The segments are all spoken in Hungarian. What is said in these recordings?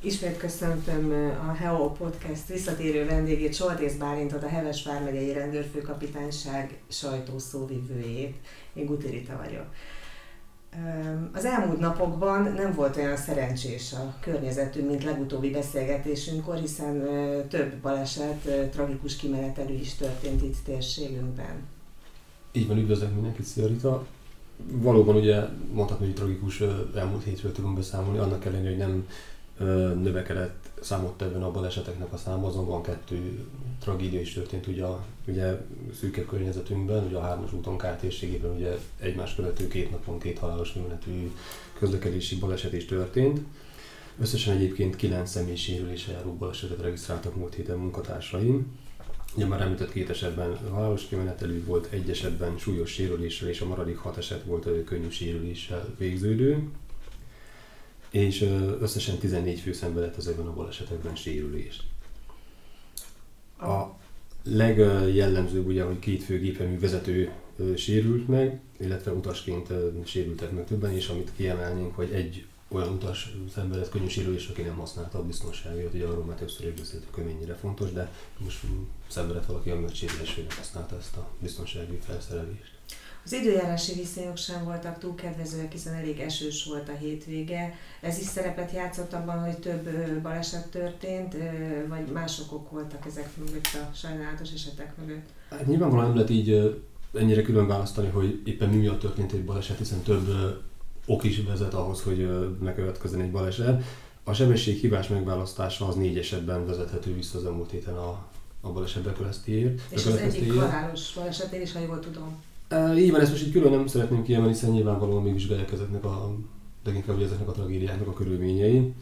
Ismét köszöntöm a HEO Podcast visszatérő vendégét, Soltész Bálintot, a Heves Vármegyei Rendőrfőkapitányság sajtószóvivőjét. Én Gutirita vagyok. Az elmúlt napokban nem volt olyan szerencsés a környezetünk, mint legutóbbi beszélgetésünkkor, hiszen több baleset, tragikus kimenetelő is történt itt térségünkben. Így van, üdvözlök mindenkit, szia Rita. Valóban ugye mondhatni, hogy tragikus elmúlt hétről tudunk beszámolni, annak ellenére, hogy nem növekedett számottevően a baleseteknek a száma, azonban kettő tragédia is történt ugye, ugye szűkebb környezetünkben, ugye a hármas úton K ugye egymás követő két napon két halálos műveletű közlekedési baleset is történt. Összesen egyébként kilenc személy sérülése járó balesetet regisztráltak múlt héten munkatársaim. Ugye már említett két esetben halálos kimenetelű volt, egy esetben súlyos sérüléssel, és a maradék hat eset volt könnyű sérüléssel végződő és összesen 14 fő szenvedett ezekben a balesetekben sérülést. A legjellemzőbb ugye, hogy két fő gépjármű vezető sérült meg, illetve utasként sérültek meg többen, és amit kiemelnénk, hogy egy olyan utas szenvedett könnyű sérülés, aki nem használta a biztonságot, ugye arról már többször is beszéltük, hogy mennyire fontos, de most szenvedett valaki, ami sérülésére használta ezt a biztonsági felszerelést. Az időjárási viszonyok sem voltak túl kedvezőek, hiszen elég esős volt a hétvége. Ez is szerepet játszott abban, hogy több baleset történt, vagy más okok voltak ezek mögött a sajnálatos esetek mögött? Hát nyilvánvalóan nem lehet így ennyire külön választani, hogy éppen mi miatt történt egy baleset, hiszen több ok is vezet ahhoz, hogy megkövetkezzen egy baleset. A sebességhibás megválasztása az négy esetben vezethető vissza az elmúlt héten a, a baleset bekövetkeztéért. És az egyik halálos balesetén is, ha jól tudom. Így van, ezt most így külön nem szeretném kiemelni, hiszen nyilvánvalóan még vizsgálják ezeknek a, leginkább ezeknek a tragédiáknak a körülményei.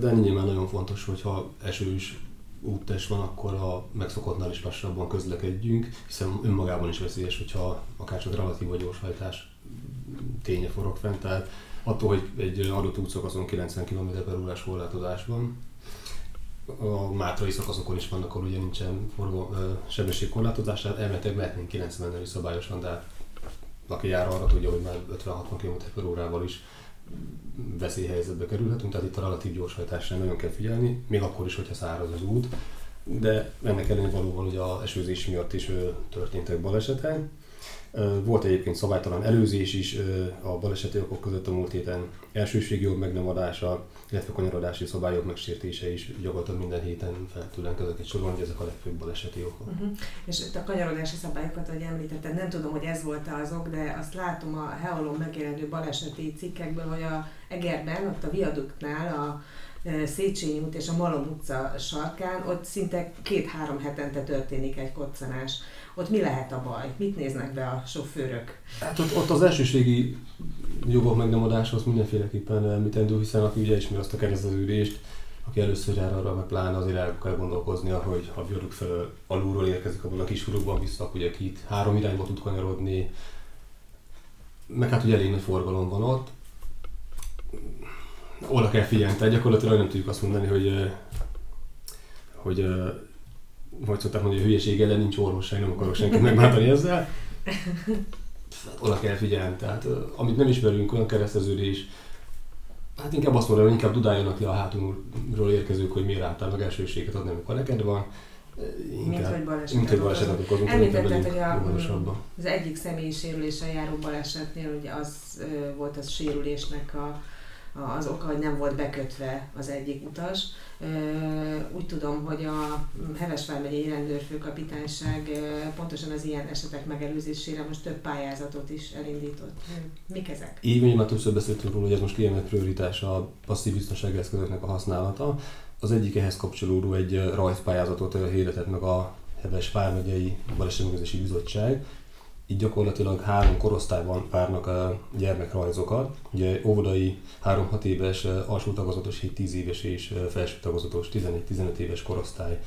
De nyilván nagyon fontos, hogyha esős úttest van, akkor a megszokottnál is lassabban közlekedjünk, hiszen önmagában is veszélyes, hogyha akár csak relatív vagy gyorshajtás ténye forog fent. Tehát attól, hogy egy adott útszakaszon 90 km h órás korlátozás van, a mátrai szakaszokon is vannak, ahol ugye nincsen forgó, sebességkorlátozás, tehát elméletileg mehetnénk 90 is szabályosan, de hát aki jár arra tudja, hogy már 50-60 km h órával is veszélyhelyzetbe kerülhetünk, tehát itt a relatív gyorshajtásra nagyon kell figyelni, még akkor is, hogyha száraz az út. De ennek ellenére valóban ugye a esőzés miatt is történtek balesetek. Volt egyébként szabálytalan előzés is a baleseti okok között a múlt héten, elsőségjog meg nem adása, illetve kanyarodási szabályok megsértése is gyakorlatilag minden héten fel tudnánk ezeket sorolni, hogy ezek a legfőbb baleseti okok. Uh-huh. És a kanyarodási szabályokat, ahogy említetted, nem tudom, hogy ez volt az ok, de azt látom a Heolon megjelenő baleseti cikkekből, hogy a Egerben, ott a viaduktnál a Széchenyi út és a Malom utca sarkán, ott szinte két-három hetente történik egy koccanás. Ott mi lehet a baj? Mit néznek be a sofőrök? Hát ott, ott az elsőségi jogok meg nem adáshoz mindenféleképpen említendő, hiszen aki ugye ismeri azt a kereszteződést, aki először jár arra, meg pláne azért el kell gondolkoznia, hogy ha viaduk fel alulról érkezik abban a kis furukban vissza, ugye itt három irányba tud kanyarodni, meg hát ugye elég nagy forgalom van ott, oda kell figyelni, tehát gyakorlatilag nem tudjuk azt mondani, hogy, hogy hogy szokták mondani, hogy hülyeség ellen nincs orvosság, nem akarok senkit megbántani ezzel. Oda kell figyelni, tehát amit nem ismerünk, olyan kereszteződés, hát inkább azt mondom, hogy inkább dudáljanak le a hátulról érkezők, hogy miért álltál meg elsőséget adni, amikor neked van. Inkább, mint, hogy balesetet okozunk. Említetted, hogy a, az egyik személyi sérüléssel járó balesetnél ugye az volt az sérülésnek a, az oka, hogy nem volt bekötve az egyik utas. Úgy tudom, hogy a Hevesvár megyei rendőrfőkapitányság pontosan az ilyen esetek megelőzésére most több pályázatot is elindított. Mik ezek? Így van, már többször beszéltünk róla, hogy ez most kiemelt prioritás a passzív biztonsági eszközöknek a használata. Az egyik ehhez kapcsolódó egy rajzpályázatot hirdetett meg a Heves Vármegyei Balesetmegőrzési Bizottság, így gyakorlatilag három korosztályban várnak a gyermekrajzokat. Ugye óvodai 3-6 éves, alsó tagozatos 7-10 éves és felső tagozatos 11-15 éves korosztály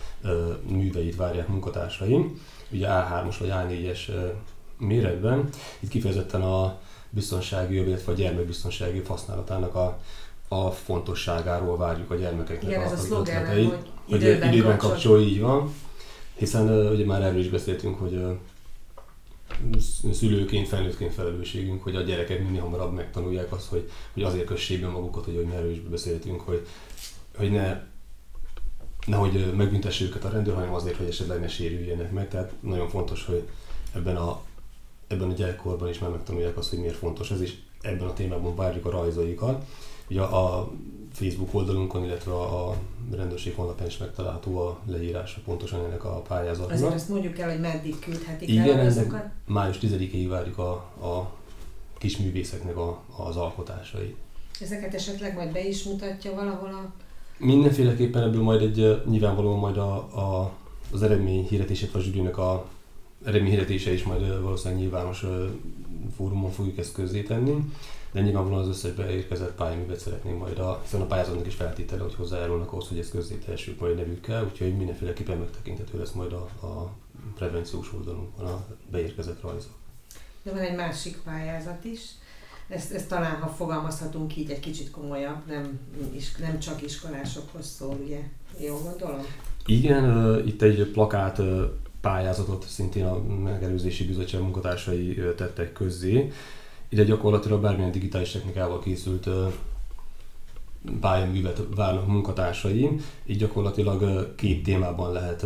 műveit várják munkatársaim. Ugye A3-os vagy A4-es méretben. Itt kifejezetten a biztonsági illetve a gyermekbiztonsági használatának a, a fontosságáról várjuk a gyermekeknek Igen, a, ez a szlogán, hogy időben, időben kapcsol, így van. Hiszen ugye már erről is beszéltünk, hogy szülőként, felnőttként felelősségünk, hogy a gyerekek minél hamarabb megtanulják azt, hogy, hogy azért kössék be magukat, hogy, hogy erről is beszéltünk, hogy hogy ne nehogy megbüntesse őket a rendőr, hanem azért, hogy esetleg ne sérüljenek meg. Tehát nagyon fontos, hogy ebben a, ebben a gyerekkorban is már megtanulják azt, hogy miért fontos ez, és ebben a témában várjuk a rajzaikat. Ugye a Facebook oldalunkon, illetve a rendőrség honlapján is megtalálható a leírása pontosan ennek a pályázatnak. Azért azt mondjuk el, hogy meddig küldhetik Igen, el ennek május 10-ig várjuk a, a kisművészeknek a, az alkotásait. Ezeket esetleg majd be is mutatja valahol a... Mindenféleképpen ebből majd egy nyilvánvalóan majd a, a, az eredmény hirdetését, a zsűrinek a eredmény hirdetése is majd valószínűleg nyilvános fórumon fogjuk ezt közzétenni de nyilvánvalóan az összes beérkezett pályaművet szeretnénk majd a, hiszen a pályázatnak is feltétele, hogy hozzájárulnak ahhoz, hogy ezt közzétehessük majd nevükkel, úgyhogy mindenféleképpen megtekinthető lesz majd a, a prevenciós oldalunkon a beérkezett rajzok. De van egy másik pályázat is, ezt, ezt talán, ha fogalmazhatunk így, egy kicsit komolyabb, nem, is, nem csak iskolásokhoz szól, ugye? Jó gondolom? Igen, itt egy plakát pályázatot szintén a megelőzési bizottság munkatársai tettek közzé. Ide gyakorlatilag bármilyen digitális technikával készült pályaművet várnak munkatársai, így gyakorlatilag két témában lehet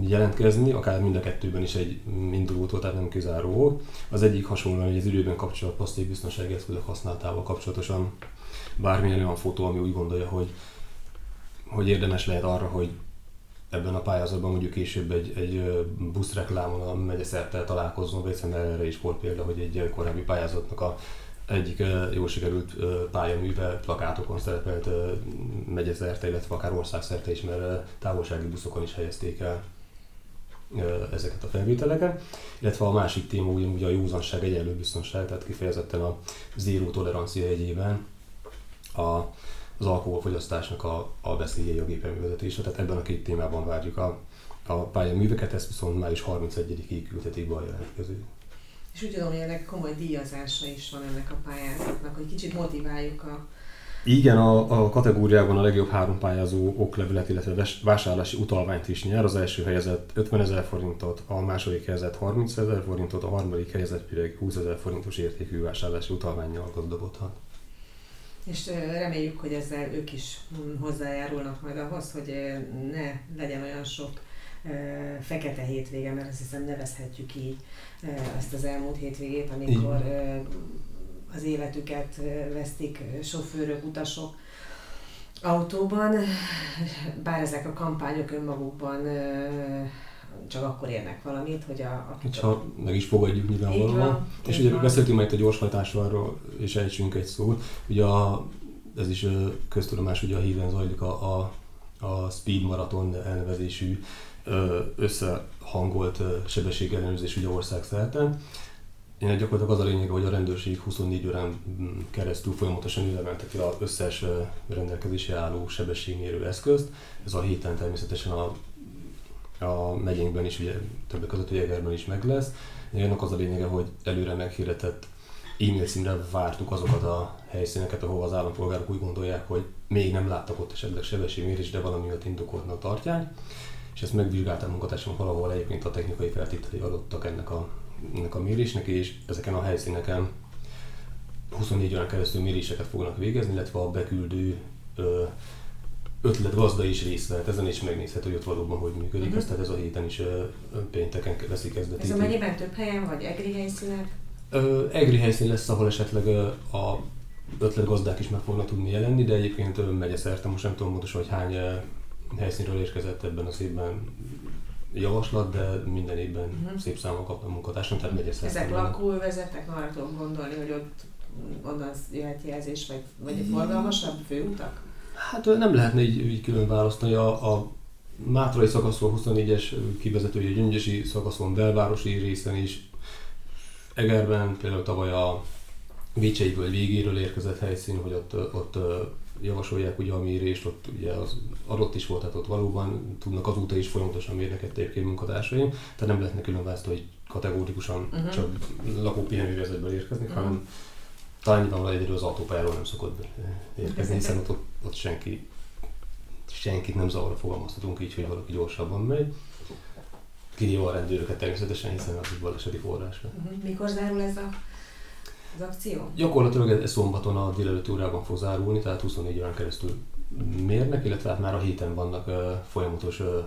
jelentkezni, akár mind a kettőben is egy indulótól, tehát nem kizáró. Az egyik hasonlóan, hogy az időben kapcsolat poszték biztonsági eszközök használatával kapcsolatosan bármilyen olyan fotó, ami úgy gondolja, hogy, hogy érdemes lehet arra, hogy ebben a pályázatban mondjuk később egy, egy buszreklámon a megye szerte találkozzon, vagy erre is volt példa, hogy egy korábbi pályázatnak a egyik jó sikerült pályaműve plakátokon szerepelt megyeszerte, illetve akár országszerte is, mert távolsági buszokon is helyezték el ezeket a felvételeket. Illetve a másik téma ugyanúgy a józanság, egyenlő biztonság, tehát kifejezetten a zéró tolerancia egyében a az alkoholfogyasztásnak a, a veszélyei a gépjárművezetése. Tehát ebben a két témában várjuk a, a pályaműveket, ezt viszont május 31-ig küldhetik be a jelentkező. És úgy tudom, hogy ennek komoly díjazása is van ennek a pályázatnak, hogy kicsit motiváljuk a igen, a, a kategóriában a legjobb három pályázó oklevelet, illetve vásárlási utalványt is nyer. Az első helyezett 50 ezer forintot, a második helyezett 30 ezer forintot, a harmadik helyezett pedig 20 ezer forintos értékű vásárlási utalványjal gazdagodhat és reméljük, hogy ezzel ők is hm, hozzájárulnak majd ahhoz, hogy ne legyen olyan sok fekete hétvége, mert azt hiszem nevezhetjük így ezt az elmúlt hétvégét, amikor az életüket vesztik sofőrök, utasok autóban, bár ezek a kampányok önmagukban csak akkor érnek valamit, hogy a... a ha meg is fogadjuk nyilvánvalóan. És ugye beszéltünk majd a gyorshajtásról, és ejtsünk egy szót. Ugye a, ez is köztudomás, hogy a híven zajlik a, a, a Speed Marathon elnevezésű összehangolt sebességellenőrzés ugye országszerte. Én gyakorlatilag az a lényeg, hogy a rendőrség 24 órán keresztül folyamatosan üzemelteti az összes rendelkezésre álló sebességmérő eszközt. Ez a héten természetesen a a megyénkben is, ugye többek között Jegerben is meg lesz. Ennek az a lényege, hogy előre meghirdetett e-mail címre vártuk azokat a helyszíneket, ahol az állampolgárok úgy gondolják, hogy még nem láttak ott esetleg sebességmérés, de valami miatt indokoltnak tartják. És ezt megvizsgáltam munkatársamat valahol egyébként a technikai feltételei adottak ennek a, ennek a mérésnek, és ezeken a helyszíneken 24 órán keresztül méréseket fognak végezni, illetve a beküldő ö, ötlet gazda is részt vehet ezen, és megnézhet, hogy ott valóban hogy működik. Uh-huh. tehát ez a héten is pénteken veszi kezdetét. Ez a mennyiben több helyen, vagy egri helyszínek? Uh, egri helyszín lesz, ahol esetleg a ötletgazdák is meg fognak tudni jelenni, de egyébként uh, megye szerte, most nem tudom pontosan, hogy hány helyszínről érkezett ebben az évben javaslat, de minden évben uh-huh. szép számon kaptam munkatársam, tehát megye szerte. Ezek lakóvezetek, arra tudom gondolni, hogy ott onnan jöhet jelzés, vagy, vagy forgalmasabb főutak? Hát nem lehetne így, így külön választani. A, a Mátrai szakaszon 24-es kivezetője, Gyöngyösi szakaszon, belvárosi részen is, Egerben például tavaly a Vécseiből végéről érkezett helyszín, hogy ott, ott javasolják ugye a mérést, ott ugye az adott is volt, tehát ott valóban tudnak azóta is folyamatosan mérneket egyébként munkatársaim, tehát nem lehetne külön választani, hogy kategórikusan uh-huh. csak lakópihenővezetből érkezni, uh-huh. hanem talán nyilvánvalóan egyedül az autópályáról nem szokott érkezni, hiszen ott, ott senki, senkit nem zavarra fogalmazhatunk így, hogy valaki gyorsabban megy. Kivéve a rendőröket természetesen, hiszen az egy baleseti forrás. Uh-huh. Mikor zárul ez a, az akció? Gyakorlatilag ez szombaton a délelőtti órában fog zárulni, tehát 24 órán keresztül mérnek, illetve hát már a héten vannak uh, folyamatos uh,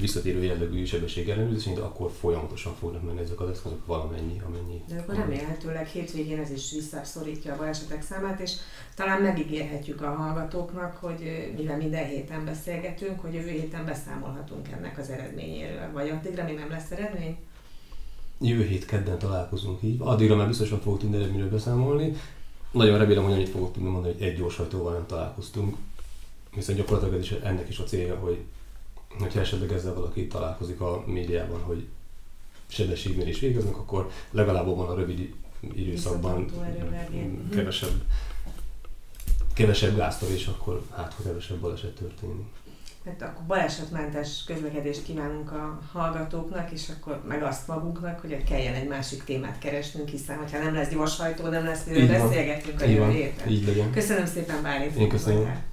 visszatérő jellegű sebességellenőrzés, de akkor folyamatosan fognak menni ezek az eszközök valamennyi, amennyi. De akkor remélhetőleg hétvégén ez is visszaszorítja a balesetek számát, és talán megígérhetjük a hallgatóknak, hogy mivel minden héten beszélgetünk, hogy jövő héten beszámolhatunk ennek az eredményéről. Vagy addigra még nem lesz eredmény? Jövő hét kedden találkozunk így. Addigra már biztosan fogok tudni eredményről beszámolni. Nagyon remélem, hogy annyit fogok tudni mondani, hogy egy gyors hajtóval nem találkoztunk. Hiszen gyakorlatilag ez is, ennek is a célja, hogy hogyha esetleg ezzel valaki találkozik a médiában, hogy sebességmérés végeznek, akkor legalább abban a rövid időszakban kevesebb, kevesebb gáztól, és akkor hát, ha kevesebb baleset történik. Hát akkor balesetmentes közlekedést kívánunk a hallgatóknak, és akkor meg azt magunknak, hogy kelljen egy másik témát keresnünk, hiszen ha nem lesz gyorshajtó, nem lesz miről beszélgetünk a jövő. Köszönöm szépen, Bálint. Én köszönöm. Voltál.